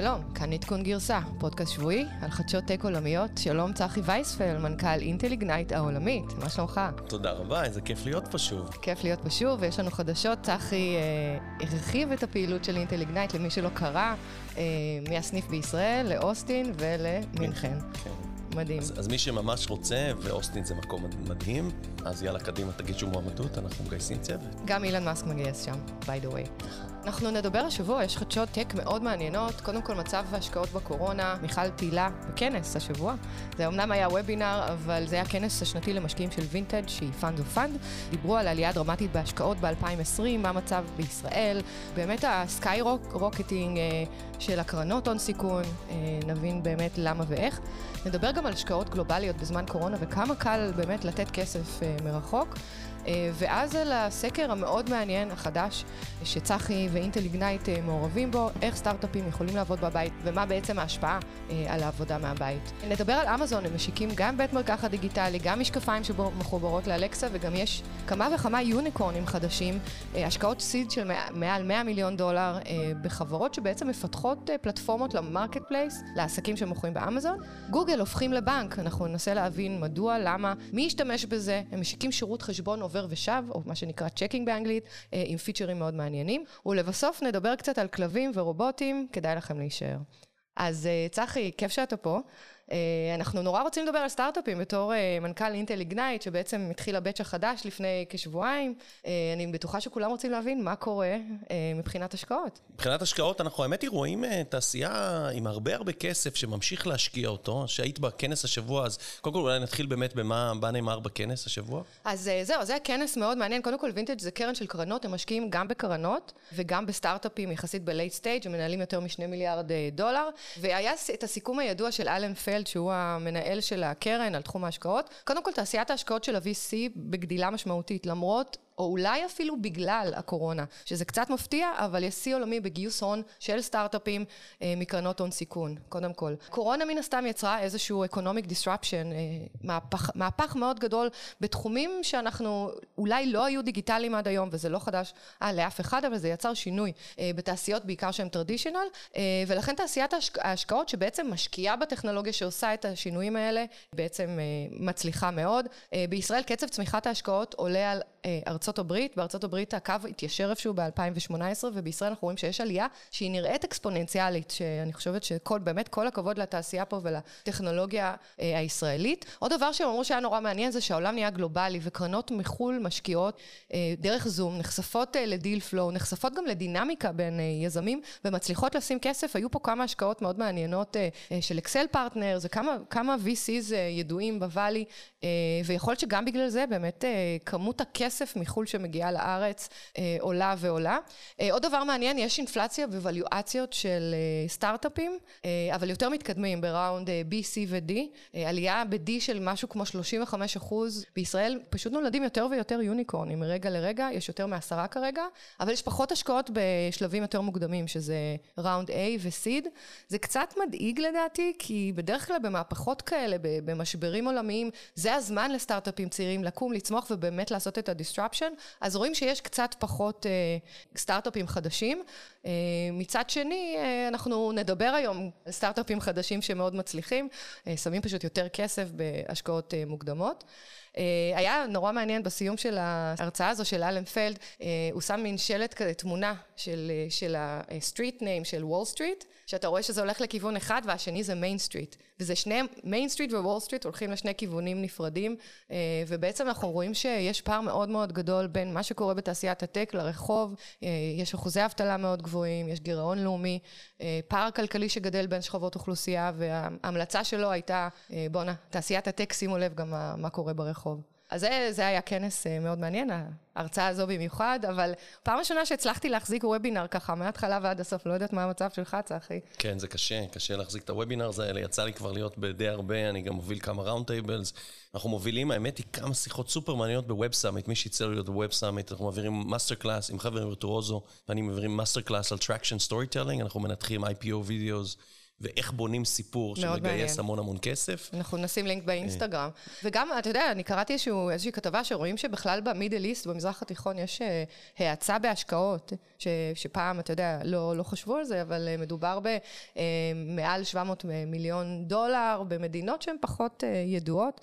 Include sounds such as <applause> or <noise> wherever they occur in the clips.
שלום, כאן עדכון גרסה, פודקאסט שבועי על חדשות טק עולמיות. שלום צחי וייספל, מנכ"ל אינטל איגנייט העולמית, מה שלומך? תודה רבה, איזה כיף להיות פה שוב. כיף להיות פה שוב, ויש לנו חדשות. צחי אה, הרחיב את הפעילות של אינטל איגנייט, למי שלא קרא, אה, מהסניף בישראל לאוסטין ולמינכן. כן. מדהים. אז, אז מי שממש רוצה, ואוסטין זה מקום מדהים, אז יאללה, קדימה, תגישו מועמדות, אנחנו מגייסים צוות. גם אילון מאסק מגייס שם, by the way. אנחנו נדבר השבוע, יש חדשות טק מאוד מעניינות. קודם כל, מצב ההשקעות בקורונה, מיכל פעילה בכנס השבוע. זה אמנם היה וובינר, אבל זה היה כנס השנתי למשקיעים של וינטג' שהיא fund of fund. דיברו על עלייה דרמטית בהשקעות ב-2020, מה המצב בישראל. באמת ה skyrocketing אה, של הקרנות הון סיכון, אה, נבין באמת למה ואיך. נדבר גם על השקעות גלובליות בזמן קורונה וכמה קל באמת לתת כסף אה, מרחוק. אה, ואז על הסקר המאוד מעניין, החדש, שצחי ואינטל איגנייט אה, מעורבים בו, איך סטארט-אפים יכולים לעבוד בבית, ומה בעצם ההשפעה אה, על העבודה מהבית. נדבר על אמזון, הם משיקים גם בית מרקחת דיגיטלי, גם משקפיים שמחוברות לאלקסה, וגם יש כמה וכמה יוניקורנים חדשים, השקעות seed של מעל 100 מיליון דולר בחברות שבעצם מפתחות פלטפורמות ל marketplace, לעסקים שמוכרים באמזון. גוגל הופכים לבנק, אנחנו ננסה להבין מדוע, למה, מי ישתמש בזה, הם משיקים שירות חשבון עובר עובר ושב, או מה שנקרא checking באנגלית, אה, עם פיצ'רים מאוד מעניינים. ולבסוף נדבר קצת על כלבים ורובוטים, כדאי לכם להישאר. אז אה, צחי, כיף שאתה פה. אה, אנחנו נורא רוצים לדבר על סטארט-אפים בתור אה, מנכ"ל אינטל איגנייט, שבעצם התחיל הבאץ' החדש לפני כשבועיים. אה, אני בטוחה שכולם רוצים להבין מה קורה מבחינת השקעות. מבחינת השקעות, אנחנו האמת היא רואים תעשייה עם הרבה הרבה כסף שממשיך להשקיע אותו, שהיית בכנס השבוע, אז קודם כל אולי נתחיל באמת במה נאמר בכנס השבוע. אז זהו, זה כנס מאוד מעניין. קודם כל וינטג' זה קרן של קרנות, הם משקיעים גם בקרנות וגם בסטארט-אפים יחסית ב late stage, הם מנהלים יותר משני מיליארד דולר. והיה את הסיכום הידוע של אלן פל פלד, שהוא המנהל של הקרן על תחום ההשקעות. קודם כל, תעשיית ההשקעות של ה-VC בגדילה משמעותית, למרות או אולי אפילו בגלל הקורונה, שזה קצת מפתיע, אבל יש שיא עולמי בגיוס הון של סטארט-אפים אה, מקרנות הון סיכון, קודם כל. קורונה מן הסתם יצרה איזשהו economic disruption, אה, מהפך, מהפך מאוד גדול בתחומים שאנחנו אולי לא היו דיגיטליים עד היום, וזה לא חדש אה, לאף אחד, אבל זה יצר שינוי אה, בתעשיות בעיקר שהן טרדישיונל, אה, ולכן תעשיית ההשק... ההשקעות שבעצם משקיעה בטכנולוגיה שעושה את השינויים האלה, בעצם אה, מצליחה מאוד. אה, בישראל קצב צמיחת ההשקעות עולה על ארצות הברית, בארצות הברית הקו התיישר איפשהו ב-2018, ובישראל אנחנו רואים שיש עלייה שהיא נראית אקספוננציאלית, שאני חושבת שכל, באמת כל הכבוד לתעשייה פה ולטכנולוגיה אה, הישראלית. עוד דבר שהם אמרו שהיה נורא מעניין זה שהעולם נהיה גלובלי, וקרנות מחו"ל משקיעות אה, דרך זום, נחשפות לדיל פלואו, נחשפות גם לדינמיקה בין יזמים, ומצליחות לשים כסף. היו פה כמה השקעות מאוד מעניינות של אקסל פרטנר, זה כמה, כמה VCs ידועים בוואלי, ויכול להיות שגם בגלל זה באמת כמות הכסף כסף מחו"ל שמגיעה לארץ אה, עולה ועולה. אה, עוד דבר מעניין, יש אינפלציה בוואליואציות של אה, סטארט-אפים, אה, אבל יותר מתקדמים בראונד אה, B, C ו-D. אה, עלייה ב-D של משהו כמו 35 אחוז. בישראל פשוט נולדים יותר ויותר יוניקורנים מרגע לרגע, יש יותר מעשרה כרגע, אבל יש פחות השקעות בשלבים יותר מוקדמים, שזה ראונד A ו-Seed. זה קצת מדאיג לדעתי, כי בדרך כלל במהפכות כאלה, במשברים עולמיים, זה הזמן לסטארט-אפים צעירים לקום, לצמוח ובאמת לעשות את ה-disruption, אז רואים שיש קצת פחות uh, סטארט-אפים חדשים. Uh, מצד שני, uh, אנחנו נדבר היום על סטארט-אפים חדשים שמאוד מצליחים, uh, שמים פשוט יותר כסף בהשקעות uh, מוקדמות. Uh, היה נורא מעניין בסיום של ההרצאה הזו של אלן פלד, uh, הוא שם מין שלט כזה, תמונה של, uh, של ה street name של וול סטריט, שאתה רואה שזה הולך לכיוון אחד והשני זה Main Street. וזה שניהם, Main Street ווול סטריט הולכים לשני כיוונים נפרדים, uh, ובעצם אנחנו רואים שיש פער מאוד מאוד גדול בין מה שקורה בתעשיית הטק לרחוב, uh, יש אחוזי אבטלה מאוד גבוהים, יש גירעון לאומי, uh, פער כלכלי שגדל בין שכבות אוכלוסייה, וההמלצה שלו הייתה, בואנה, תעשיית הטק, שימו לב גם מה, מה קורה ברחוב. אז זה, זה היה כנס אה, מאוד מעניין, ההרצאה הזו במיוחד, אבל פעם ראשונה שהצלחתי להחזיק וובינר ככה, מההתחלה ועד הסוף, לא יודעת מה המצב שלך, צחי. כן, זה קשה, קשה להחזיק את ה webinars האלה, יצא לי כבר להיות בדי הרבה, אני גם מוביל כמה round tables. אנחנו מובילים, האמת היא, כמה שיחות סופר מעניינות בווב סאמיט, מי שיצא להיות בווב סאמיט, אנחנו מעבירים master class עם חבר וירטואוזו, ואני מעבירים master class על traction storytelling, אנחנו מנתחים IPO videos. ואיך בונים סיפור שמגייס. המון המון כסף. אנחנו נשים לינק באינסטגרם. וגם, אתה יודע, אני קראתי איזושהי כתבה שרואים שבכלל ב Middle East, במזרח התיכון, יש אה, האצה בהשקעות. ש, שפעם, אתה יודע, לא, לא חשבו על זה, אבל מדובר במעל 700 מיליון דולר במדינות שהן פחות ידועות.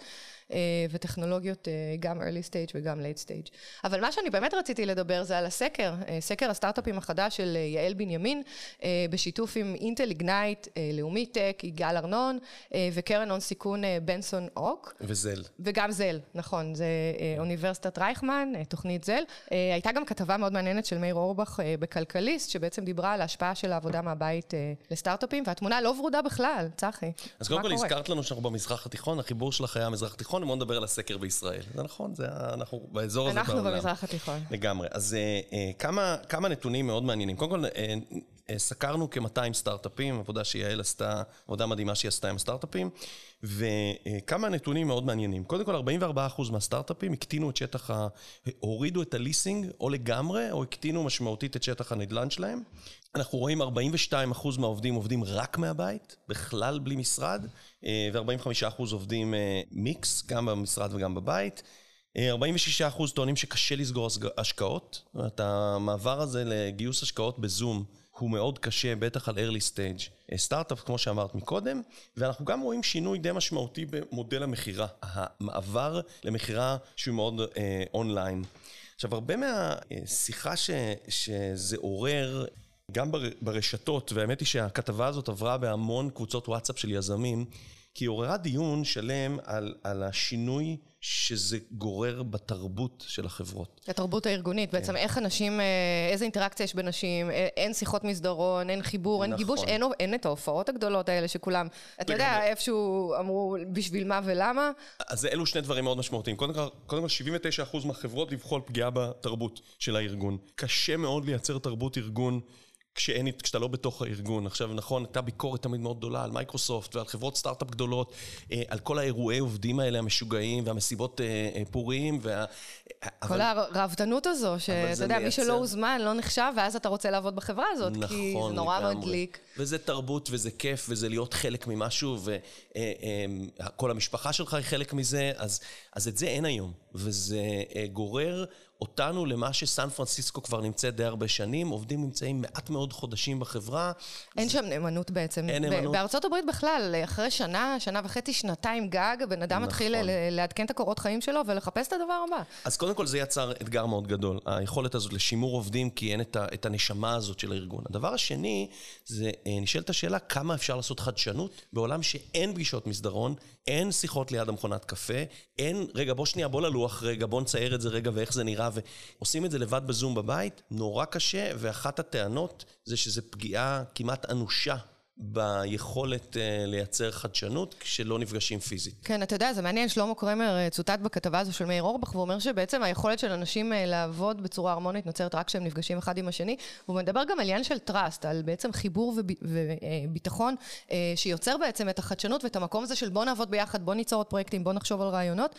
אה, וטכנולוגיות אה, גם early stage וגם late stage. אבל מה שאני באמת רציתי לדבר זה על הסקר, אה, סקר הסטארט-אפים החדש של יעל בנימין, בשיתוף עם אינטל איגנייט, לאומי טק, יגאל ארנון, וקרן הון סיכון בנסון אוק. וזל. וגם זל, נכון, זה אוניברסיטת רייכמן, תוכנית זל. הייתה גם כתבה מאוד מעניינת של מאיר אורבך בכלכליסט, שבעצם דיברה על ההשפעה של העבודה מהבית לסטארט-אפים, והתמונה לא ורודה בכלל, צחי. אז קודם כל הזכרת לנו שאנחנו במזרח התיכון, החיבור שלך היה המזרח התיכון. בוא נדבר על הסקר בישראל. זה נכון, זה, אנחנו באזור הזה בעולם. אנחנו במזרח התיכון. לגמרי. אז אה, אה, כמה, כמה נתונים מאוד מעניינים. קודם כל, אה, אה, סקרנו כ-200 סטארט-אפים, עבודה שיעל עשתה, עבודה מדהימה שהיא עשתה עם סטארט-אפים, וכמה נתונים מאוד מעניינים. קודם כל, 44% מהסטארט-אפים הקטינו את שטח ה... הורידו את הליסינג או לגמרי, או הקטינו משמעותית את שטח הנדל"ן שלהם. אנחנו רואים 42% מהעובדים עובדים רק מהבית, בכלל בלי משרד, אה, ו-45% עובדים אה, מיקס, גם במשרד וגם בבית. 46% טוענים שקשה לסגור השקעות. זאת אומרת, המעבר הזה לגיוס השקעות בזום הוא מאוד קשה, בטח על early stage סטארט-אפ, כמו שאמרת מקודם, ואנחנו גם רואים שינוי די משמעותי במודל המכירה, המעבר למכירה שהוא מאוד אונליין. אה, עכשיו, הרבה מהשיחה ש, שזה עורר, גם ברשתות, והאמת היא שהכתבה הזאת עברה בהמון קבוצות וואטסאפ של יזמים, כי היא עוררה דיון שלם על, על השינוי שזה גורר בתרבות של החברות. התרבות הארגונית, כן. בעצם איך אנשים, אה, איזה אינטראקציה יש בין נשים, אה, אין שיחות מסדרון, אין חיבור, נכון. אין גיבוש, אין, אין את ההופעות הגדולות האלה שכולם, אתה יודע, איפשהו אמרו בשביל מה ולמה. אז אלו שני דברים מאוד משמעותיים. קודם כל, קודם כל 79% מהחברות דיווחו על פגיעה בתרבות של הארגון. קשה מאוד לייצר תרבות ארגון. כשאין, כשאתה לא בתוך הארגון. עכשיו, נכון, הייתה ביקורת תמיד מאוד גדולה על מייקרוסופט ועל חברות סטארט-אפ גדולות, אה, על כל האירועי עובדים האלה המשוגעים והמסיבות אה, אה, פורים. וה... כל אבל... הראוותנות הזו, שאתה יודע, מי שלא הוזמן לא נחשב, ואז אתה רוצה לעבוד בחברה הזאת, נכון, כי זה נורא מדליק. וזה תרבות, וזה כיף, וזה להיות חלק ממשהו, וכל המשפחה שלך היא חלק מזה, אז, אז את זה אין היום, וזה גורר אותנו למה שסן פרנסיסקו כבר נמצאת די הרבה שנים, עובדים נמצאים מעט מאוד חודשים בחברה. אין זה... שם נאמנות בעצם. אין נאמנות. בארצות הברית בכלל, אחרי שנה, שנה וחצי, שנתיים גג, הבן אדם נכון. מתחיל לעדכן את הקורות חיים שלו ולחפש את הדבר הבא. אז קודם כל זה יצר אתגר מאוד גדול, היכולת הזאת לשימור עובדים, כי אין את, ה, את הנשמה הזאת של הארגון. הדבר השני, זה אה, נשאלת השאלה כמה אפשר לעשות חדשנות בעולם שאין פגישות מסדרון, אין שיחות ליד המכונת קפה, אין, רגע, בוא שנייה, בוא ללוח רגע, בוא נצייר את זה רגע ואיך זה נראה, ועושים את זה לבד בזום בבית, נורא קשה, ואחת הטענות זה שזה פגיעה כמעט אנושה ביכולת uh, לייצר חדשנות כשלא נפגשים פיזית. כן, אתה יודע, זה מעניין, שלמה קרמר אה, צוטט בכתבה הזו של מאיר אורבך, והוא אומר שבעצם היכולת של אנשים uh, לעבוד בצורה הרמונית נוצרת רק כשהם נפגשים אחד עם השני. הוא מדבר גם על עניין של trust, על בעצם חיבור וביטחון, uh, uh, שיוצר בעצם את החדשנות ואת המקום הזה של בוא נעבוד ביחד, בוא ניצור עוד פרויקטים, בוא נחשוב על רעיונות,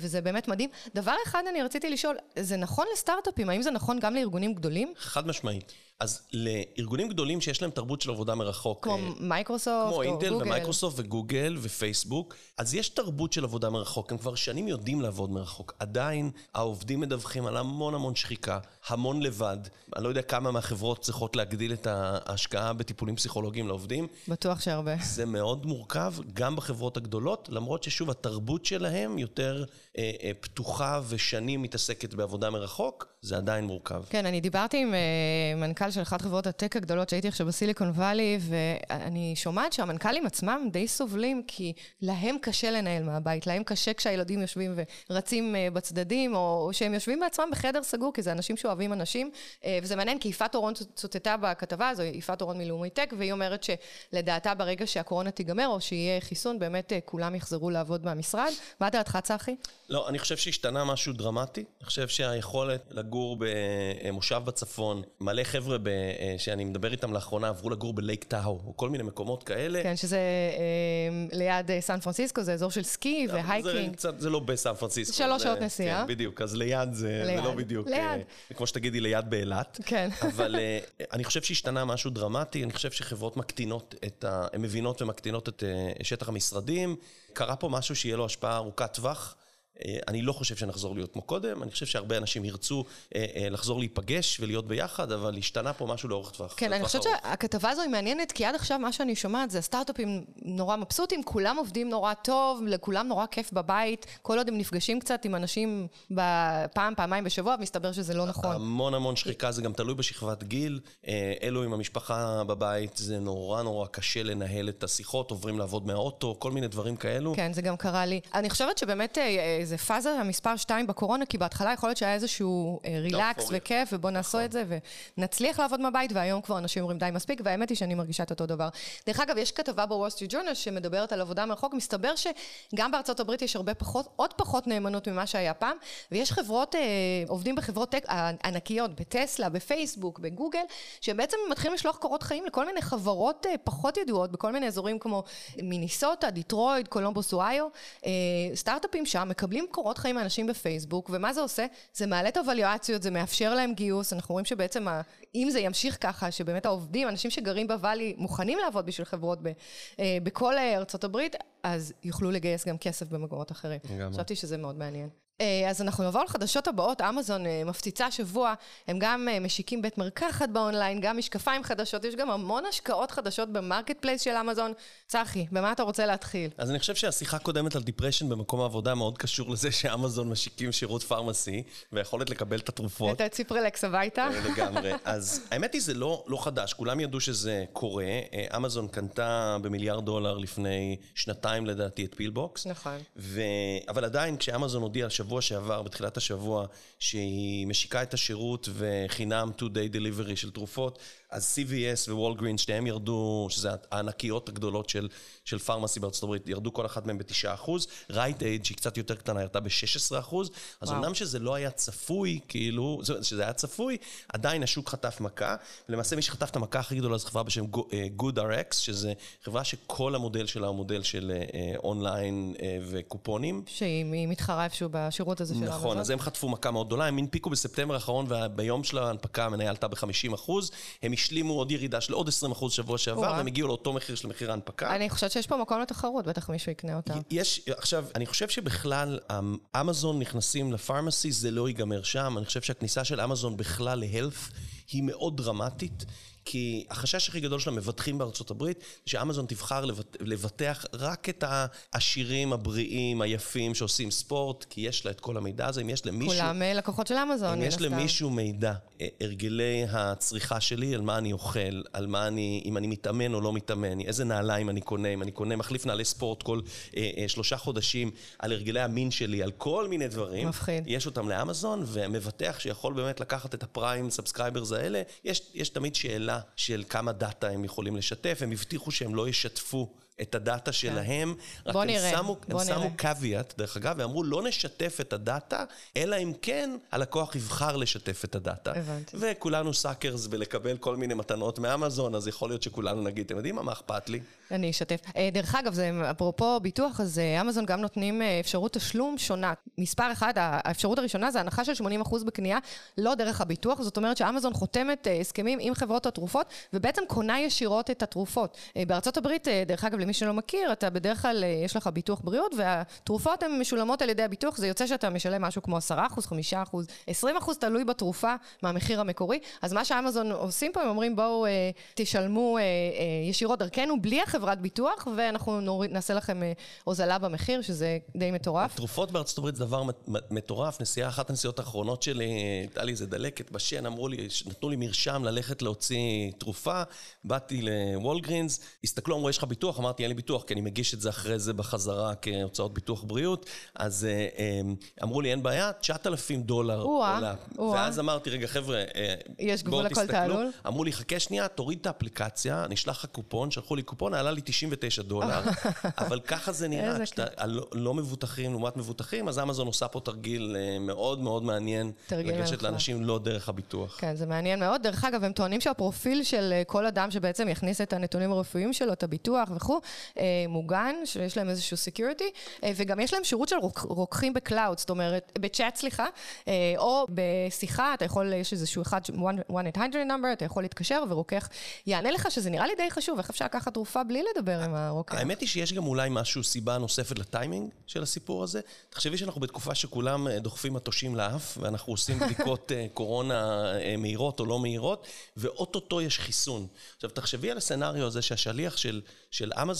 וזה באמת מדהים. דבר אחד אני רציתי לשאול, זה נכון לסטארט-אפים, האם זה נכון גם לארגונים גדולים? חד משמעית. אז לארגונים גדולים שיש להם תרבות של עבודה מרחוק, כמו אה, מייקרוסופט או גוגל, כמו אינטל ומייקרוסופט וגוגל ופייסבוק, אז יש תרבות של עבודה מרחוק, הם כבר שנים יודעים לעבוד מרחוק. עדיין העובדים מדווחים על המון המון שחיקה, המון לבד. אני לא יודע כמה מהחברות צריכות להגדיל את ההשקעה בטיפולים פסיכולוגיים לעובדים. בטוח שהרבה. זה מאוד מורכב, גם בחברות הגדולות, למרות ששוב, התרבות שלהם יותר אה, אה, פתוחה ושנים מתעסקת בעבודה מרחוק, זה עדיין מורכב. כן, אני דיברתי עם אה, מנכ"ל של אחת חברות הטק הגדולות שהייתי עכשיו בסיליקון וואלי, ואני שומעת שהמנכ"לים עצמם די סובלים, כי להם קשה לנהל מהבית, להם קשה כשהילדים יושבים ורצים אה, בצדדים, או שהם יושבים בעצמם בחדר סגור, כי זה אנשים שאוהבים אנשים, אה, וזה מעניין, כי יפעת אורון צוטטה בכתבה הזו, יפעת אורון מלאומי טק, והיא אומרת שלדעתה ברגע שהקורונה תיגמר, או שיהיה חיסון, באמת כולם יחזרו לעבוד מהמשרד. מה דעתך, צחי? לא, אני חושב שהשתנה משהו דרמטי. אני חושב שהיכולת לגור במושב בצפון, מלא חבר'ה ב, שאני מדבר איתם לאחרונה, עברו לגור בלייק טאו, או כל מיני מקומות כאלה. כן, שזה אה, ליד אה, סן פרנסיסקו, זה אזור של סקי והייקינג. זה, קצת, זה לא בסן פרנסיסקו. שלוש שעות נסיעה. כן, בדיוק, אז ליד זה, ליד. זה לא בדיוק. ליד. אה, כמו שתגידי, ליד באילת. כן. <laughs> אבל אה, אני חושב שהשתנה משהו דרמטי, אני חושב שחברות מקטינות את ה... הן מבינות ומקטינות את אה, שטח המשרדים. קרה פה משהו שיהיה לו השפעה ארוכת טווח. אה, אני לא חושב שנחזור להיות כמו קודם, אני חושב שהרבה אנשים ירצו אה, אה, לחזור להיפגש ולהיות ביחד, אבל השתנה פה משהו לאורך טווח. כן, אני חושבת שהכתבה הזו היא מעניינת, כי עד עכשיו מה שאני שומעת זה הסטארט-אפים נורא מבסוטים, כולם עובדים נורא טוב, לכולם נורא כיף בבית, כל עוד הם נפגשים קצת עם אנשים פעם, פעמיים בשבוע, מסתבר שזה לא נכון. המון המון שחיקה, זה גם תלוי בשכבת גיל. אלו עם המשפחה בבית, זה נורא נורא קשה לנהל את השיחות, עוברים לעבוד מהאוטו, כל מיני דברים כאלו. כן, זה גם קרה לי. אני חושבת שבאמת זה פאזה המספר 2 בקורונה, כי בהתחלה יכול להיות שהיה איזשהו relax אה, וכיף, ובוא נעשה נכון. את זה, ונצליח לעבוד מהבית, והיום כבר אנשים אומרים די מספיק, והאמת היא שאני מרגישה את אותו דבר. דרך אגב, יש כתבה בוול סטריט ג'ורנל שמדברת על עבודה מרחוק, מסתבר שגם בארצות הברית יש הרבה פחות, עוד פחות נאמנות ממה שהיה פעם, ויש חברות, אה, עובדים בחברות tech ענקיות, בטסלה, בפייסבוק, בגוגל, שבעצם מתחילים לשלוח קורות חיים לכל מיני חברות אה, פחות ידועות, בכל מיני אזורים כמו מיניסוטה, דטרויט, קולומבוס, אוהיו, סטארט-אפים שם מקבלים קורות חיים מאנשים בפייסבוק, ומה זה עושה? זה מעלה את הוולואציות, זה מאפשר להם גיוס, אנחנו רואים שבעצם, אם זה ימשיך ככה, שבאמת העובדים, אנשים שגרים ב Valley, מוכנים לעבוד בשביל חברות ב, אה, בכל ארצות הברית, אז יוכלו לגייס גם כסף במקומות אחרים. חשבתי שזה מאוד מעניין. אה, אז אנחנו נעבור לחדשות הבאות, אמזון אה, מפציצה שבוע, הם גם אה, משיקים בית מרקחת באונליין, גם משקפיים חדשות, יש גם המון השקעות חדשות ב marketplace של אמזון. צחי, במה אתה רוצה להתחיל? אז אני חושב שהשיחה הקודמת על depression במקום העבודה מאוד קשור לזה שאמזון משיקים שירות pharmacy, ויכולת לקבל את התרופות. את ציפרלקס הביתה. לגמרי. אז האמת היא, זה לא, לא חדש, כולם ידעו שזה קורה. אמזון קנתה במיליארד דולר לפני שנתיים לדעתי את פילפאק. נכון. ו... אבל עדיין, כשאמזון הודיע בשבוע שעבר, בתחילת השבוע, שהיא משיקה את השירות וחינם 2-day delivery של תרופות, אז CVS ו-Walgreens, שניהם ירדו, שזה הענקיות הגדולות של, של pharmacy בארצות הברית, ירדו כל אחת מהן ב-9%. Rite Aid, שהיא קצת יותר קטנה, ירדה ב-16%. אז וואו. אמנם שזה לא היה צפוי, כאילו, שזה היה צפוי, עדיין השוק חטף מכה. ולמעשה מי שחטף את המכה הכי גדולה זו חברה בשם אה, Good RX, שזה חברה שכל המודל שלה הוא מודל של אונליין אה, אה, וקופונים. שהיא מתחרה איפשהו בשירות הזה של נכון, אז הם חטפו מכה מאוד גדולה, הם הנפיקו בספטמבר האחרון, וביום של ההנפקה המניה עלתה ב-50%. הם השלימו עוד ירידה של עוד 20% שבוע שעבר, והם הגיעו לאותו מחיר של מחיר ההנפקה. אני חושבת שיש פה מקום לתחרות, בטח מישהו יקנה אותה. יש, עכשיו, אני חושב שבכלל, אמזון נכנסים לפארמסי, זה לא ייגמר שם. אני חושב שהכניסה של אמזון בכלל להלף היא מאוד דרמטית. כי החשש הכי גדול של המבטחים בארצות הברית, זה שאמזון תבחר לבטח רק את העשירים, הבריאים, היפים, שעושים ספורט, כי יש לה את כל המידע הזה. אם יש למישהו... כולם אה, לקוחות של אמזון, אם יש למישהו מידע, אה, הרגלי הצריכה שלי, על מה אני אוכל, על מה אני, אם אני מתאמן או לא מתאמן, איזה נעליים אני קונה, אם אני קונה, מחליף נעלי ספורט כל אה, אה, שלושה חודשים, על הרגלי המין שלי, על כל מיני דברים. מפחיד. יש אותם לאמזון, ומבטח שיכול באמת לקחת את ה Prime subscribers האלה, יש, יש תמיד שאלה. של כמה data הם יכולים לשתף, הם הבטיחו שהם לא ישתפו את ה data כן. שלהם, רק הם נראה, שמו, הם שמו caveat, דרך אגב, ואמרו, לא נשתף את ה data, אלא אם כן הלקוח יבחר לשתף את ה data. הבנתי. וכולנו suckers בלקבל כל מיני מתנות מאמזון, אז יכול להיות שכולנו נגיד, אתם יודעים מה, מה אכפת לי? אני אשתף. אה, דרך אגב, זה, אפרופו ביטוח, אז אה, אמזון גם נותנים אה, אפשרות תשלום שונה. מספר אחד, האפשרות הראשונה זה הנחה של 80% בקנייה, לא דרך הביטוח, זאת אומרת שאמזון חותמת הסכמים עם חברות התרופות, ובעצם קונה ישירות את התרופות. בארצות הברית, דרך אגב, למי שלא מכיר, אתה בדרך כלל, יש לך ביטוח בריאות, והתרופות הן משולמות על ידי הביטוח, זה יוצא שאתה משלם משהו כמו 10%, 5%, 20% תלוי בתרופה מהמחיר המקורי. אז מה שאמזון עושים פה, הם אומרים, בואו תשלמו ישירות דרכנו, בלי חברת ביטוח, ואנחנו נוריד, נעשה לכם אה, הוזלה במחיר, שזה די מטורף. תרופות בארצות הברית זה דבר מטורף. נסיעה, אחת הנסיעות האחרונות שלי, הייתה לי איזה דלקת בשן, אמרו לי, נתנו לי מרשם ללכת להוציא תרופה, באתי לוולגרינס, הסתכלו, אמרו, יש לך ביטוח? אמרתי, אין לי ביטוח, כי אני מגיש את זה אחרי זה בחזרה כהוצאות ביטוח בריאות. אז אה, אה, אמרו לי, אין בעיה, 9,000 דולר עולה. ואז אמרתי, רגע, חבר'ה, יש גבול לכל תעלול? אמרו לי, חכה שנייה, תוריד את האפליקציה, אני אשלח לך קופון, שלחו לי קופון, עלה לי 99 דולר, <laughs> אבל ככה זה נראה, כשאתה לא, לא מבוטחים לעומת מבוטחים, אז אמזון עושה פה תרגיל אה, מאוד מאוד מעניין, לגשת לאנשים לא דרך הביטוח. כן, זה מעניין מאוד. דרך אגב, הם טוענים שהפרופיל של אה, כל אדם שבעצם יכניס את הנתונים הרפואיים שלו, את הביטוח וכו', מוגן, שיש להם איזשהו security, וגם יש להם שירות של רוקחים ב cloud, זאת אומרת, בצ'אט סליחה, או בשיחה, אתה יכול, יש איזשהו אחד, 1-800 number, אתה יכול להתקשר ורוקח יענה לך שזה נראה לי די חשוב, איך אפשר לקחת תרופה בלי לדבר עם הרוקח? האמת היא שיש גם אולי משהו, סיבה נוספת לטיימינג של הסיפור הזה. תחשבי שאנחנו בתקופה שכולם דוחפים מטושים לאף, ואנחנו עושים בדיקות קורונה מהירות או לא מהירות, ואו-טו-טו יש חיסון. עכשיו, תחשבי על ה scenario הזה שהשליח של, של אמזון,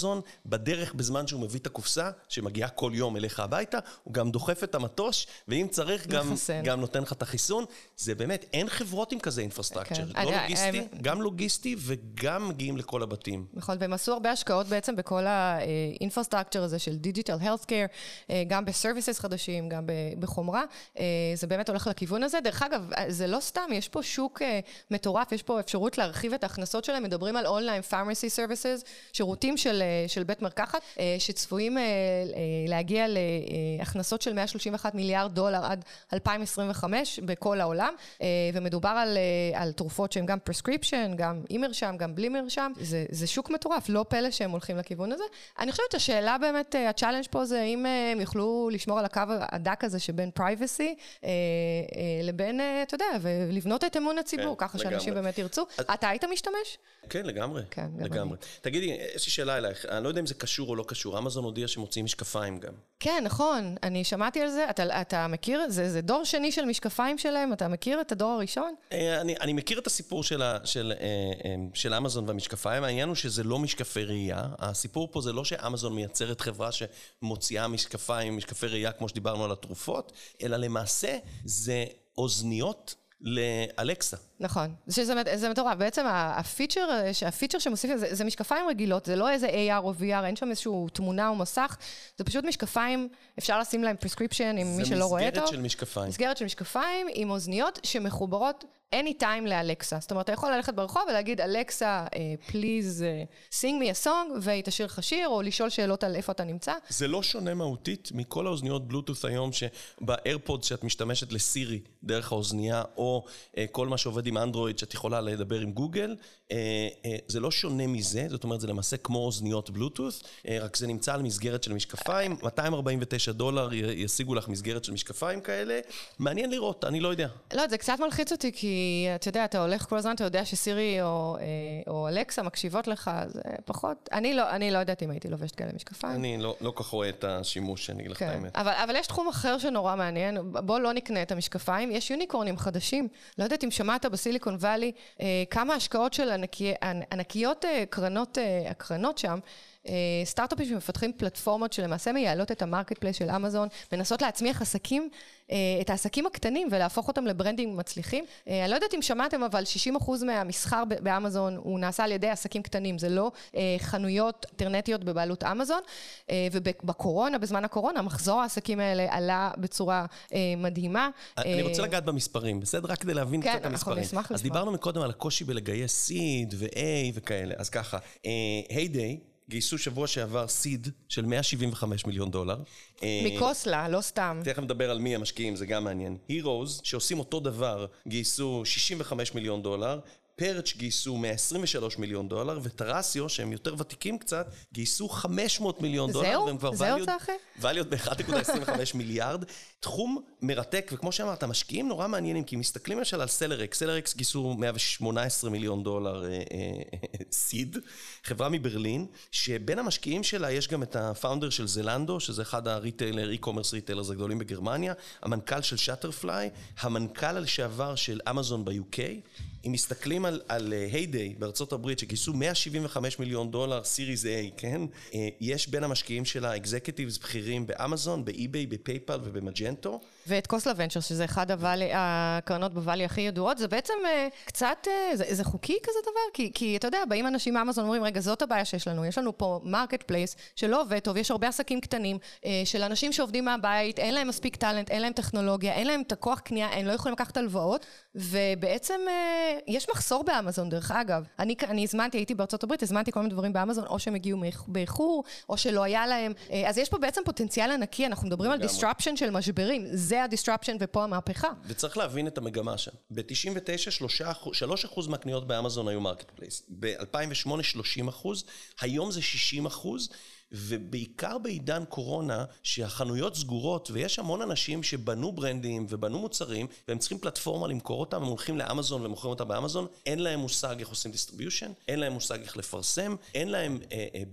בדרך בזמן שהוא מביא את הקופסה, שמגיעה כל יום אליך הביתה, הוא גם דוחף את המטוש, ואם צריך, גם, גם נותן לך את החיסון. זה באמת, אין חברות עם כזה infrastructure. כן. לא אני, לוגיסטי, אני... גם לוגיסטי וגם מגיעים לכל הבתים. נכון, והם עשו הרבה השקעות בעצם בכל ה infrastructure הזה של digital healthcare, גם ב services חדשים, גם בחומרה. אה, זה באמת הולך לכיוון הזה. דרך אגב, זה לא סתם, יש פה שוק אה, מטורף, יש פה אפשרות להרחיב את ההכנסות שלהם, מדברים על online pharmacy services, שירותים של, אה, של בית מרקחת, שצפויים להגיע להכנסות של 131 מיליארד דולר עד 2025 בכל העולם, ומדובר על, על תרופות שהן גם prescription, גם עם מרשם, גם בלי מרשם. זה, זה שוק מטורף, לא פלא שהם הולכים לכיוון הזה. אני חושבת שהשאלה באמת, ה challenge פה זה אם הם יוכלו לשמור על הקו הדק הזה שבין privacy לבין, אתה יודע, ולבנות את אמון הציבור, כן, ככה לגמרי. שאנשים באמת ירצו. את... אתה היית משתמש? כן, לגמרי. כן, לגמרי. תגידי, יש לי שאלה אלייך, אני לא יודע אם זה קשור או לא קשור, אמזון הודיע שמוציאים משקפיים גם. כן, נכון, אני שמעתי על זה, אתה, אתה מכיר, זה, זה דור שני של משקפיים שלהם, אתה מכיר את הדור הראשון? אה, אני, אני מכיר את הסיפור של, של, אה, של אמזון והמשקפיים, העניין הוא שזה לא משקפי ראייה, הסיפור פה זה לא שאמזון מייצרת חברה שמוציאה משקפיים, משקפי ראייה כמו שדיברנו על התרופות, אלא למעשה זה אוזניות לאלקסה. נכון, שזה, זה מטורף, בעצם ה feature, ה feature שמוסיפים, זה, זה משקפיים רגילות, זה לא איזה AR או VR, אין שם איזושהי תמונה או מסך, זה פשוט משקפיים, אפשר לשים להם prescription עם מי שלא רואה אותו. זה מסגרת של משקפיים. מסגרת של משקפיים עם אוזניות שמחוברות anytime לאלקסה. זאת אומרת, אתה יכול ללכת ברחוב ולהגיד, אלקסה, please, play me a song, והיא תשיר לך שיר, או לשאול שאלות על איפה אתה נמצא. זה לא שונה מהותית מכל האוזניות בלוטות' היום, שב AirPod שאת משתמשת לסירי דרך האוזנייה, או uh, כל מה שעובד עם אנדרואיד, שאת יכולה לדבר עם גוגל, uh, uh, זה לא שונה מזה, זאת אומרת, זה למעשה כמו אוזניות בלוטות', uh, רק זה נמצא על מסגרת של משקפיים, 249 דולר ישיגו לך מסגרת של משקפיים כאלה. מעניין לראות, אני לא יודע. לא, זה קצת מלחיץ אותי, כי אתה יודע, אתה הולך כל הזמן, אתה יודע שסירי או, אה, או אלקסה מקשיבות לך, זה פחות, אני לא, אני לא יודעת אם הייתי לובשת כאלה משקפיים. אני לא, לא כך רואה את השימוש, אני אגיד לך את כן. האמת. אבל, אבל יש תחום אחר שנורא מעניין, בוא לא נקנה את המשקפיים, יש יוניקורנים חדשים. לא יודעת אם שמעת בסיליקון וואלי, אה, כמה השקעות של ענקי, ענקיות אה, קרנות, הקרנות שם, סטארט-אפים שמפתחים פלטפורמות שלמעשה מייעלות את ה marketplace של אמזון, מנסות להצמיח עסקים אה, את העסקים הקטנים ולהפוך אותם ל brandים מצליחים. אה, אני לא יודעת אם שמעתם, אבל 60% מהמסחר באמזון הוא נעשה על ידי עסקים קטנים, זה לא אה, חנויות אינטרנטיות בבעלות אמזון, ובקורונה, בזמן הקורונה, מחזור העסקים האלה עלה בצורה מדהימה. אני רוצה לגעת במספרים, בסדר? רק כדי להבין כן, קצת את המספרים. כן, אנחנו נשמח לשמוע. אז דיברנו מקודם על הקושי בלגייס סיד ו-A וכאלה, אז ככה, היי hey גייסו שבוע שעבר סיד של 175 מיליון דולר. מקוסלה, לא סתם. תכף נדבר על מי המשקיעים, זה גם מעניין. הירוז, שעושים אותו דבר, גייסו 65 מיליון דולר, פרץ' גייסו 123 מיליון דולר, וטרסיו, שהם יותר ותיקים קצת, גייסו 500 מיליון דולר, זהו? והם כבר זהו צחי? ואליואציות ב-1.25 <laughs> מיליארד. תחום מרתק, וכמו שאמרת, המשקיעים נורא מעניינים, כי מסתכלים למשל על SellerX, SellerX גייסו 118 מיליון דולר seed, אה, אה, חברה מברלין, שבין המשקיעים שלה יש גם את ה founder של זלנדו, שזה אחד ה retailer, e-commerce retailers הגדולים בגרמניה, המנכ"ל של Shutterfly, המנכ"ל לשעבר של אמזון ב-UK. אם מסתכלים על, Heyday uh, בארצות הברית שגייסו 175 מיליון דולר Series A, כן? Uh, יש בין המשקיעים שלה executives בכירים באמזון, באי-ביי, בפייפל ובמג'נטו. ואת Khosla Ventures, שזה אחד ה Valley, הקרנות ב Valley הכי ידועות, זה בעצם uh, קצת, uh, זה, זה חוקי כזה דבר? כי, כי אתה יודע, באים אנשים מאמזון ואומרים, רגע, זאת הבעיה שיש לנו, יש לנו פה marketplace שלא עובד טוב, יש הרבה עסקים קטנים uh, של אנשים שעובדים מהבית, אין להם מספיק talent, אין להם טכנולוגיה, אין להם את הכוח קנייה, הם לא יכולים לקחת הלוואות, ובעצם... Uh, יש מחסור באמזון, דרך אגב. אני, אני הזמנתי, הייתי בארצות הברית, הזמנתי כל מיני דברים באמזון, או שהם הגיעו באיחור, או שלא היה להם. אה, אז יש פה בעצם פוטנציאל ענקי, אנחנו מדברים על disruption של משברים. זה ה-disruption ופה המהפכה. וצריך להבין את המגמה שם. ב-99, 3% מהקניות באמזון היו marketplace. ב-2008, 30 אחוז. היום זה 60 אחוז. ובעיקר בעידן קורונה, שהחנויות סגורות, ויש המון אנשים שבנו ברנדים ובנו מוצרים, והם צריכים פלטפורמה למכור אותם, הם הולכים לאמזון ומוכרים אותם באמזון, אין להם מושג איך עושים distribution, אין להם מושג איך לפרסם, אין להם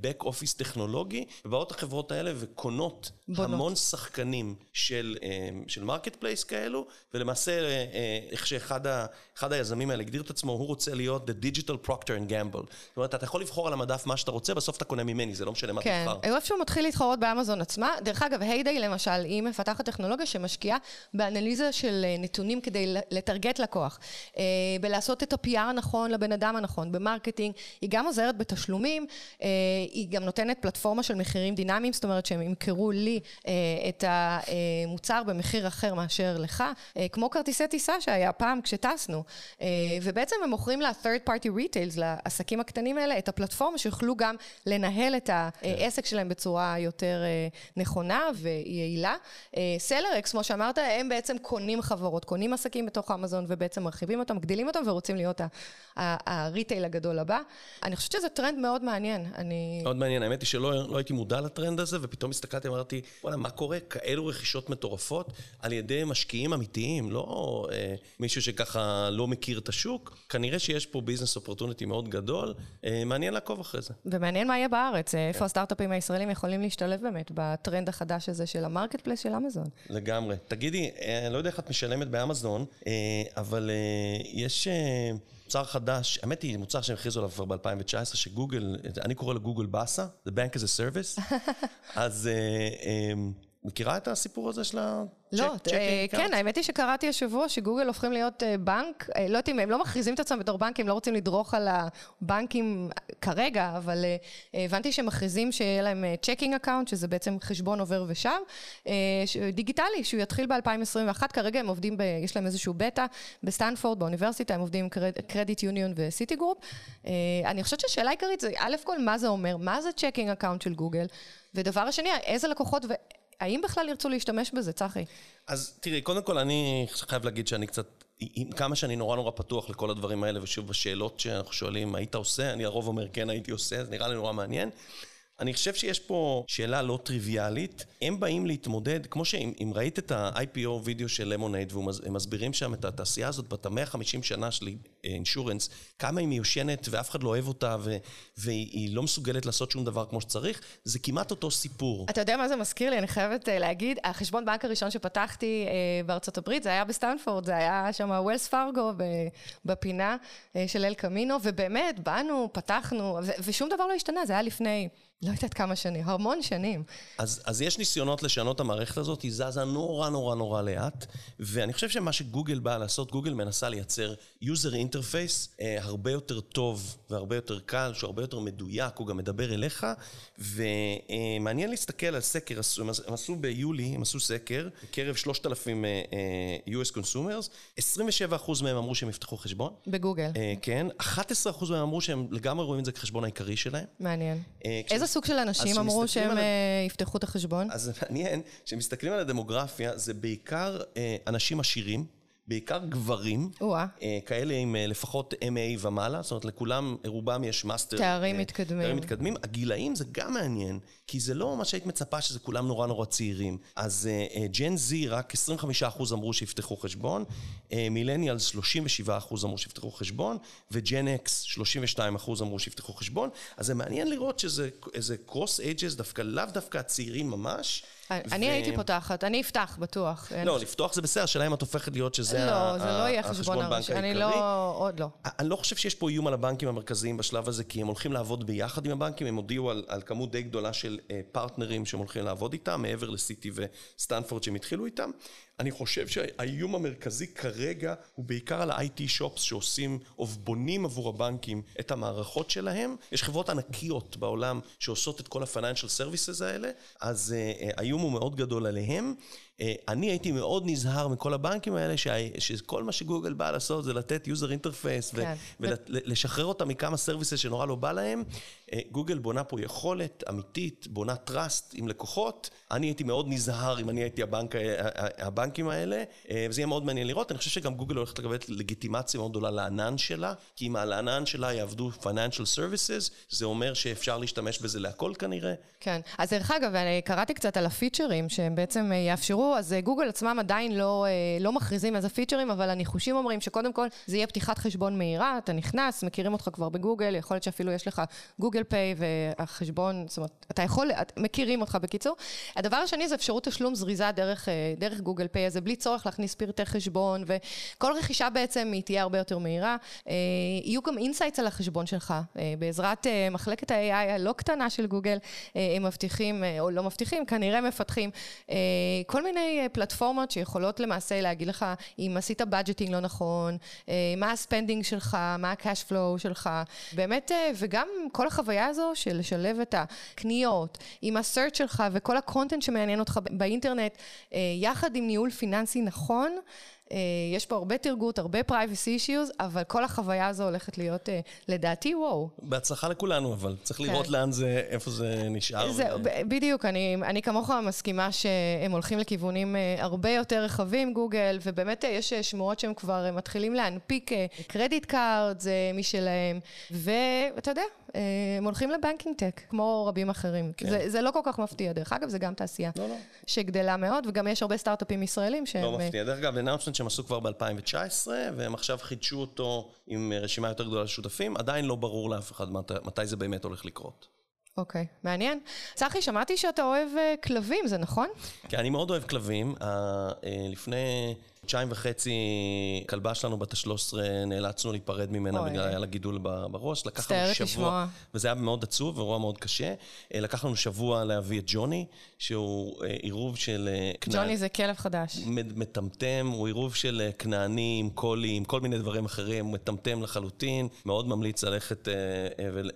back אה, office טכנולוגי, ובאות החברות האלה וקונות בונות. המון שחקנים של, אה, של marketplace כאלו, ולמעשה, אה, איך שאחד ה, היזמים האלה הגדיר את עצמו, הוא רוצה להיות The Digital Procter and Gamble. זאת אומרת, אתה יכול לבחור על המדף מה שאתה רוצה, בסוף אתה קונה ממני, זה לא משנה מה כן. הוא איפשהו מתחיל להתחרות באמזון עצמה. דרך אגב, Heyday למשל, היא מפתחת טכנולוגיה שמשקיעה באנליזה של אה, נתונים כדי לטרגט לקוח, אה, בלעשות את ה-PR הנכון לבן אדם הנכון, ב marketing, היא גם עוזרת בתשלומים, אה, היא גם נותנת פלטפורמה של מחירים דינמיים, זאת אומרת שהם ימכרו לי את המוצר במחיר אחר מאשר לך, כמו כרטיסי טיסה שהיה פעם כשטסנו, ובעצם הם מוכרים ל-third party retails, לעסקים הקטנים האלה, את הפלטפורמה שיוכלו גם לנהל את העסק. העסק שלהם בצורה יותר אה, נכונה ויעילה. סלרקס, אה, כמו שאמרת, הם בעצם קונים חברות, קונים עסקים בתוך אמזון ובעצם מרחיבים אותם, מגדילים אותם ורוצים להיות ה retail הגדול הבא. אני חושבת שזה טרנד מאוד מעניין. אני... מאוד מעניין, האמת היא שלא לא הייתי מודע לטרנד הזה, ופתאום הסתכלתי, אמרתי, וואלה, מה קורה? כאלו רכישות מטורפות על ידי משקיעים אמיתיים, לא אה, מישהו שככה לא מכיר את השוק. כנראה שיש פה business opportunity מאוד גדול, אה, מעניין לעקוב אחרי זה. ומעניין מה יהיה בארץ, איפה כן. הסטארט-אפים הישראלים יכולים להשתלב באמת בטרנד החדש הזה של ה marketplace של אמזון. לגמרי. תגידי, אה, אני לא יודע איך את משלמת באמזון, אה, אבל אה, יש... מוצר חדש, האמת היא, מוצר שהם הכריזו עליו כבר ב-2019, שגוגל, אני קורא לו גוגל באסה, The Bank as a Service. <laughs> אז מכירה את הסיפור הזה של ה... לא, אה, כן, האמת היא שקראתי השבוע שגוגל הופכים להיות אה, בנק, אה, לא יודעת אם הם לא מכריזים את עצמם בתור בנקים, לא רוצים לדרוך על הבנקים כרגע, אבל הבנתי שהם מכריזים שיהיה להם checking account, שזה בעצם חשבון עובר ושב, דיגיטלי, שהוא יתחיל ב-2021, כרגע הם עובדים, ב, יש להם איזשהו בטא בסטנפורד, באוניברסיטה, הם עובדים עם credit union וסיטי גרופ. אני חושבת שהשאלה העיקרית זה, א' כל, מה זה אומר? מה זה checking account של גוגל? ודבר השני, איזה לקוחות. האם בכלל ירצו להשתמש בזה, צחי? אז תראי, קודם כל אני חייב להגיד שאני קצת, עם כמה שאני נורא נורא פתוח לכל הדברים האלה, ושוב, בשאלות שאנחנו שואלים, היית עושה? אני הרוב אומר, כן, הייתי עושה, זה נראה לי נורא מעניין. אני חושב שיש פה שאלה לא טריוויאלית. הם באים להתמודד, כמו שאם ראית את ה-IPO וידאו של למונייד, והם מסבירים שם את התעשייה הזאת, בת ה-150 שנה של insurance, כמה היא מיושנת ואף אחד לא אוהב אותה, ו- והיא לא מסוגלת לעשות שום דבר כמו שצריך, זה כמעט אותו סיפור. אתה יודע מה זה מזכיר לי? אני חייבת אה, להגיד, החשבון בנק הראשון שפתחתי אה, בארצות הברית, זה היה בסטנפורד, זה היה שם ווילס פארגו בפינה uh, של אל קמינו, ובאמת, באנו, פתחנו, ושום דבר לא השתנה, זה היה לפני... לא יודעת כמה שנים, המון שנים. אז, אז יש ניסיונות לשנות את המערכת הזאת, היא זזה נורא נורא נורא לאט, ואני חושב שמה שגוגל באה לעשות, גוגל מנסה לייצר user interface אה, הרבה יותר טוב והרבה יותר קל, שהוא הרבה יותר מדויק, הוא גם מדבר אליך, ומעניין אה, להסתכל על סקר, הם עשו ביולי, הם עשו סקר, בקרב 3,000 אה, אה, US consumers, 27% מהם אמרו שהם יפתחו חשבון. בגוגל. אה, כן, 11% מהם אמרו שהם לגמרי רואים את זה כחשבון העיקרי שלהם. מעניין. אה, סוג של אנשים אמרו שהם על... אה, יפתחו את החשבון? אז מעניין, כשמסתכלים על הדמוגרפיה, זה בעיקר אה, אנשים עשירים. בעיקר גברים, אה, כאלה עם אה, לפחות MA ומעלה, זאת אומרת לכולם, רובם יש מאסטר. תארים אה, מתקדמים. תארים מתקדמים. הגילאים זה גם מעניין, כי זה לא מה שהיית מצפה שזה כולם נורא נורא צעירים. אז ג'ן זי, רק 25% אמרו שיפתחו חשבון, מילניאל 37% אמרו שיפתחו חשבון, וג'ן אקס 32% אמרו שיפתחו חשבון. אז זה מעניין לראות שזה קרוס אייג'ס, דווקא לאו דווקא הצעירים ממש. אני הייתי פותחת, אני אפתח, בטוח. לא, לפתוח זה בסדר, השאלה אם את הופכת להיות שזה לא, זה לא יהיה חשבון הראשי, אני לא, עוד לא. אני לא חושב שיש פה איום על הבנקים המרכזיים בשלב הזה, כי הם הולכים לעבוד ביחד עם הבנקים, הם הודיעו על, על כמות די גדולה של פרטנרים שהם הולכים לעבוד איתם, מעבר לסיטי וסטנפורד שהם התחילו איתם. אני חושב שהאיום המרכזי כרגע הוא בעיקר על ה-IT shops שעושים או בונים עבור הבנקים את המערכות שלהם. יש חברות ענקיות בעולם שעושות את כל ה-financial services האלה, אז אה, האיום הוא מאוד גדול עליהם. אני הייתי מאוד נזהר מכל הבנקים האלה, שכל מה שגוגל באה לעשות זה לתת user interface, כן. ולשחרר אותם מכמה services שנורא לא בא להם. גוגל בונה פה יכולת אמיתית, בונה trust עם לקוחות. אני הייתי מאוד נזהר אם אני הייתי הבנק, הבנקים האלה, וזה יהיה מאוד מעניין לראות. אני חושב שגם גוגל הולכת לקבל לגיטימציה מאוד גדולה לענן שלה, כי אם על הענן שלה יעבדו financial services, זה אומר שאפשר להשתמש בזה להכל כנראה. כן, אז דרך אגב, אני קראתי קצת על הפיצ'רים שהם בעצם יאפשרו, אז גוגל עצמם עדיין לא, לא מכריזים איזה פיצ'רים, אבל הניחושים אומרים שקודם כל זה יהיה פתיחת חשבון מהירה, אתה נכנס, מכירים אותך כבר בגוגל, יכול להיות שאפילו יש לך גוגל פיי והחשבון, זאת אומרת, אתה יכול, מכירים אותך בקיצור. הדבר השני זה אפשרות תשלום זריזה דרך, דרך גוגל פיי, אז זה בלי צורך להכניס פרטי חשבון, וכל רכישה בעצם היא תהיה הרבה יותר מהירה. יהיו גם insights על החשבון שלך, בעזרת מחלקת ה-AI הלא קטנה של גוגל, הם מבטיחים, או לא מבטיחים, כנראה מפתחים, כל מיני פלטפורמות שיכולות למעשה להגיד לך אם עשית budgeting לא נכון, מה ה spending שלך, מה ה-cash flow שלך, באמת, וגם כל החוויה הזו של לשלב את הקניות עם ה-search שלך וכל ה content שמעניין אותך באינטרנט, יחד עם ניהול פיננסי נכון. יש פה הרבה דאגות, הרבה privacy issues, אבל כל החוויה הזו הולכת להיות, לדעתי, וואו. בהצלחה לכולנו, אבל צריך כן. לראות לאן זה, איפה זה נשאר. זה, ו... בדיוק, אני, אני כמוך מסכימה שהם הולכים לכיוונים הרבה יותר רחבים, גוגל, ובאמת יש שמועות שהם כבר מתחילים להנפיק credit card משלהם, ואתה יודע, הם הולכים ל banking tech, כמו רבים אחרים. כן. זה, זה לא כל כך מפתיע, דרך אגב, זה גם תעשייה לא, לא. שגדלה מאוד, וגם יש הרבה סטארט-אפים ישראלים שהם... לא מפתיע. דרך אגב, שהם עשו כבר ב-2019, והם עכשיו חידשו אותו עם רשימה יותר גדולה של שותפים, עדיין לא ברור לאף אחד מת, מתי זה באמת הולך לקרות. אוקיי, okay, מעניין. צחי, שמעתי שאתה אוהב אה, כלבים, זה נכון? כן, אני מאוד אוהב כלבים. אה, אה, לפני חודשיים וחצי, כלבה שלנו בת ה-13, נאלצנו להיפרד ממנה בגלל היה לה גידול בראש. לקח לנו שבוע, לשמוע. וזה היה מאוד עצוב, אירוע מאוד קשה. לקח לנו שבוע להביא את ג'וני, שהוא עירוב של... ג'וני זה כלב חדש. מטמטם, הוא עירוב של כנענים, קולים, כל מיני דברים אחרים, מטמטם לחלוטין. מאוד ממליץ ללכת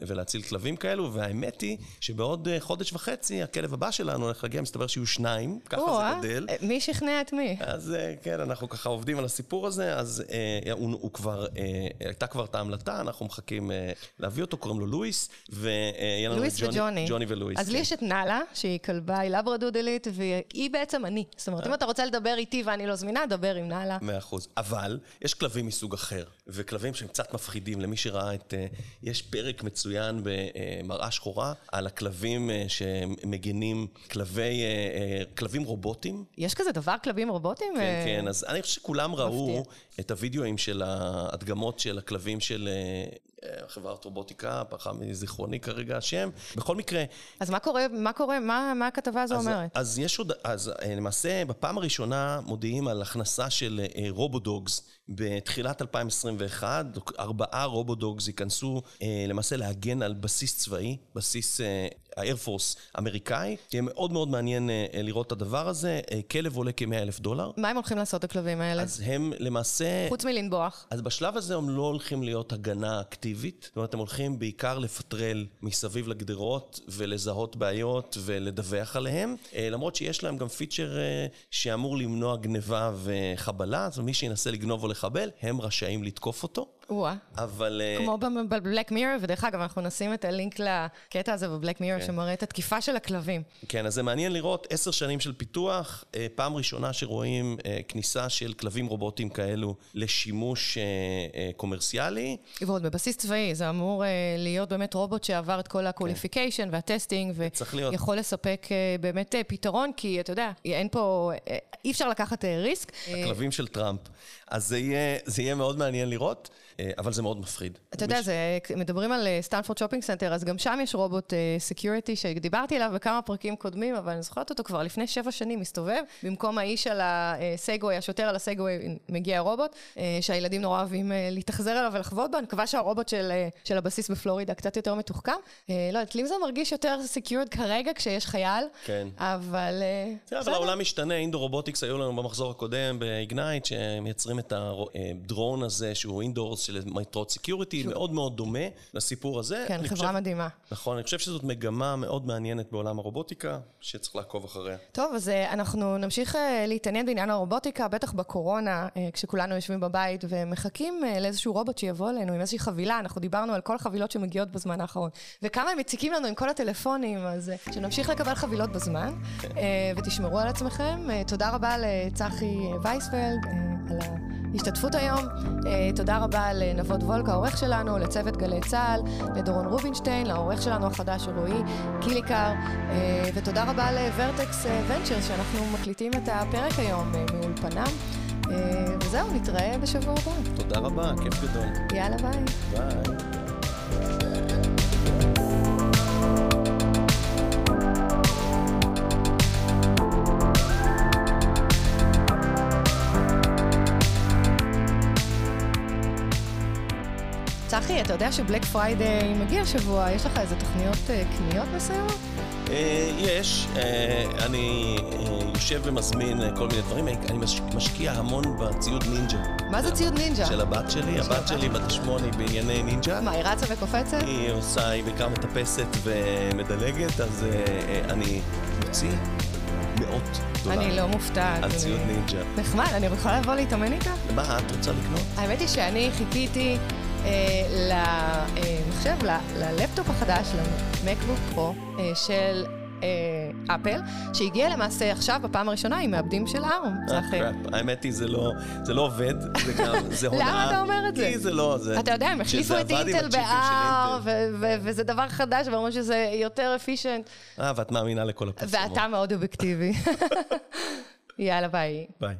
ולהציל כלבים כאלו, והאמת היא שבעוד חודש וחצי, הכלב הבא שלנו הולך להגיע, מסתבר שיהיו שניים, ככה זה גדל. מי שכנע את מי? אז כן, אנחנו... אנחנו ככה עובדים על הסיפור הזה, אז אה, הוא, הוא כבר, אה, הייתה כבר את ההמלטה, אנחנו מחכים אה, להביא אותו, קוראים לו לואיס, ויהיה לנו את ג'וני, וג'וני. ג'וני ולואיס. אז כן. לי יש את נאלה, שהיא כלבה, היא לברדודלית, והיא בעצם אני. זאת אומרת, אם אתה רוצה לדבר איתי ואני לא זמינה, דבר עם נאלה. מאה אחוז. אבל יש כלבים מסוג אחר, וכלבים שהם קצת מפחידים. למי שראה את... אה, יש פרק מצוין במראה שחורה על הכלבים אה, שמגינים, כלבי, אה, כלבים רובוטים. יש כזה דבר, כלבים רובוטים? כן, כן, אז אני חושב שכולם ראו את הווידאוים של ההדגמות של הכלבים של אה, חברת רובוטיקה, פחה מזיכרוני כרגע השם. בכל מקרה... אז מה קורה, מה קורה, מה, מה הכתבה הזו אז, אומרת? אז יש עוד, אז אה, למעשה בפעם הראשונה מודיעים על הכנסה של אה, רובודוגס בתחילת 2021, ארבעה רובודוגס ייכנסו למעשה להגן על בסיס צבאי, בסיס האיירפורס אמריקאי. יהיה מאוד מאוד מעניין לראות את הדבר הזה. כלב עולה כ-100 אלף דולר. מה הם הולכים לעשות, הכלבים האלה? אז הם למעשה... חוץ מלנבוח. אז בשלב הזה הם לא הולכים להיות הגנה אקטיבית. זאת אומרת, הם הולכים בעיקר לפטרל מסביב לגדרות ולזהות בעיות ולדווח עליהם, אה, למרות שיש להם גם פיצ'ר אה, שאמור למנוע גניבה וחבלה, אומרת, מי שינסה לגנוב או לחבל, הם רשאים לתקוף אותו. אבל... אה, כמו ב Black Mirror, ודרך אגב, אנחנו נשים את הלינק לקטע הזה ב Black Mirror, כן. שמראה את התקיפה של הכלבים. כן, אז זה מעניין לראות עשר שנים של פיתוח, אה, פעם ראשונה שרואים אה, כניסה של כלבים רובוטיים כאלו לשימוש קומרסיאלי. ועוד בבסיס צבאי, זה אמור להיות באמת רובוט שעבר את כל ה qualification כן. וה testing, ויכול לספק באמת פתרון, כי אתה יודע, אין פה, אי אפשר לקחת risk. הכלבים של טראמפ. אז זה יהיה, זה יהיה מאוד מעניין לראות. אה, אבל זה מאוד מפחיד. אתה יודע, זה, מדברים על סטנפורד Shopping Center, אז גם שם יש רובוט security אה, שדיברתי עליו בכמה פרקים קודמים, אבל אני זוכרת אותו כבר לפני שבע שנים מסתובב, במקום האיש על הסגווי, השוטר על הסגווי, מגיע רובוט, אה, שהילדים נורא אוהבים אה, להתאכזר אליו ולבעוט בו, אני מקווה שהרובוט של, אה, של הבסיס בפלורידה קצת יותר מתוחכם. אה, לא יודעת, לי זה מרגיש יותר secured כרגע כשיש חייל, כן. אבל... אה, אבל העולם משתנה, Indoor Robotics היו לנו במחזור הקודם ב Ignite, שמייצרים את הדרון הזה שהוא indoors של מטרות security, מאוד מאוד דומה לסיפור הזה. כן, חברה חושב- מדהימה. נכון, אני חושב שזאת מגמה מאוד מעניינת בעולם הרובוטיקה, שצריך לעקוב אחריה. טוב, אז אה, אנחנו נמשיך אה, להתעניין בעניין הרובוטיקה, בטח בקורונה, אה, כשכולנו יושבים בבית ומחכים לאיזשהו רובוט שיבוא אלינו עם איזושהי חבילה, אנחנו דיברנו על כל החבילות שמגיעות בזמן האחרון, וכמה הם מציקים לנו עם כל הטלפונים, אז שנמשיך לקבל חבילות בזמן, אה, ותשמרו על עצמכם. תודה רבה לצחי וייספלד על ההשתתפות היום. אה, תודה רבה לנבות וולק, העורך שלנו, לצוות גלי צה"ל, לדורון רובינשטיין, לעורך שלנו החדש רועי קיליקר, אה, ותודה רבה לוורטקס ונצ'ר שאנחנו מקליטים את הפרק היום אה, מאולפנם. אה, וזהו, נתראה בשבוע הבא. תודה רבה, כיף גדול. יאללה ביי. ביי. צחי, אתה יודע ש Black Friday מגיע השבוע, יש לך איזה תוכניות אה, קניות מסוימות? אה, יש, אה, אני יושב ומזמין כל מיני דברים, אני אני מש- משקיע המון בציוד נינג'ה. מה זה ציוד נינג'ה? של הבת שלי, של הבת. שלי בת השמונה בענייני נינג'ה. מה, היא רצה וקופצת? היא עושה, היא בעיקר מטפסת ומדלגת, אז אני מוציא מאות דולרים אני לא מופתעת. על ציוד נינג'ה. נחמד, אני יכולה לבוא להתאמן איתך? מה את רוצה לקנות? האמת היא שאני חיכיתי למחשב, ל- ללפטופ החדש, למקבוק פרו אה, של אה, אפל, שהגיע למעשה עכשיו בפעם הראשונה עם מעבדים של ARM, אה. האמת היא, זה לא, זה לא עובד, זה גם, זה הונאה. למה אתה אומר את זה? כי זה לא, זה... אתה יודע, הם החליפו את אינטל ב-R, ו- וזה דבר חדש, ואומרים שזה יותר אפישנט, אה, ואת מאמינה לכל הפרסומות. ואתה מאוד אובייקטיבי. <laughs> יאללה, ביי. ביי.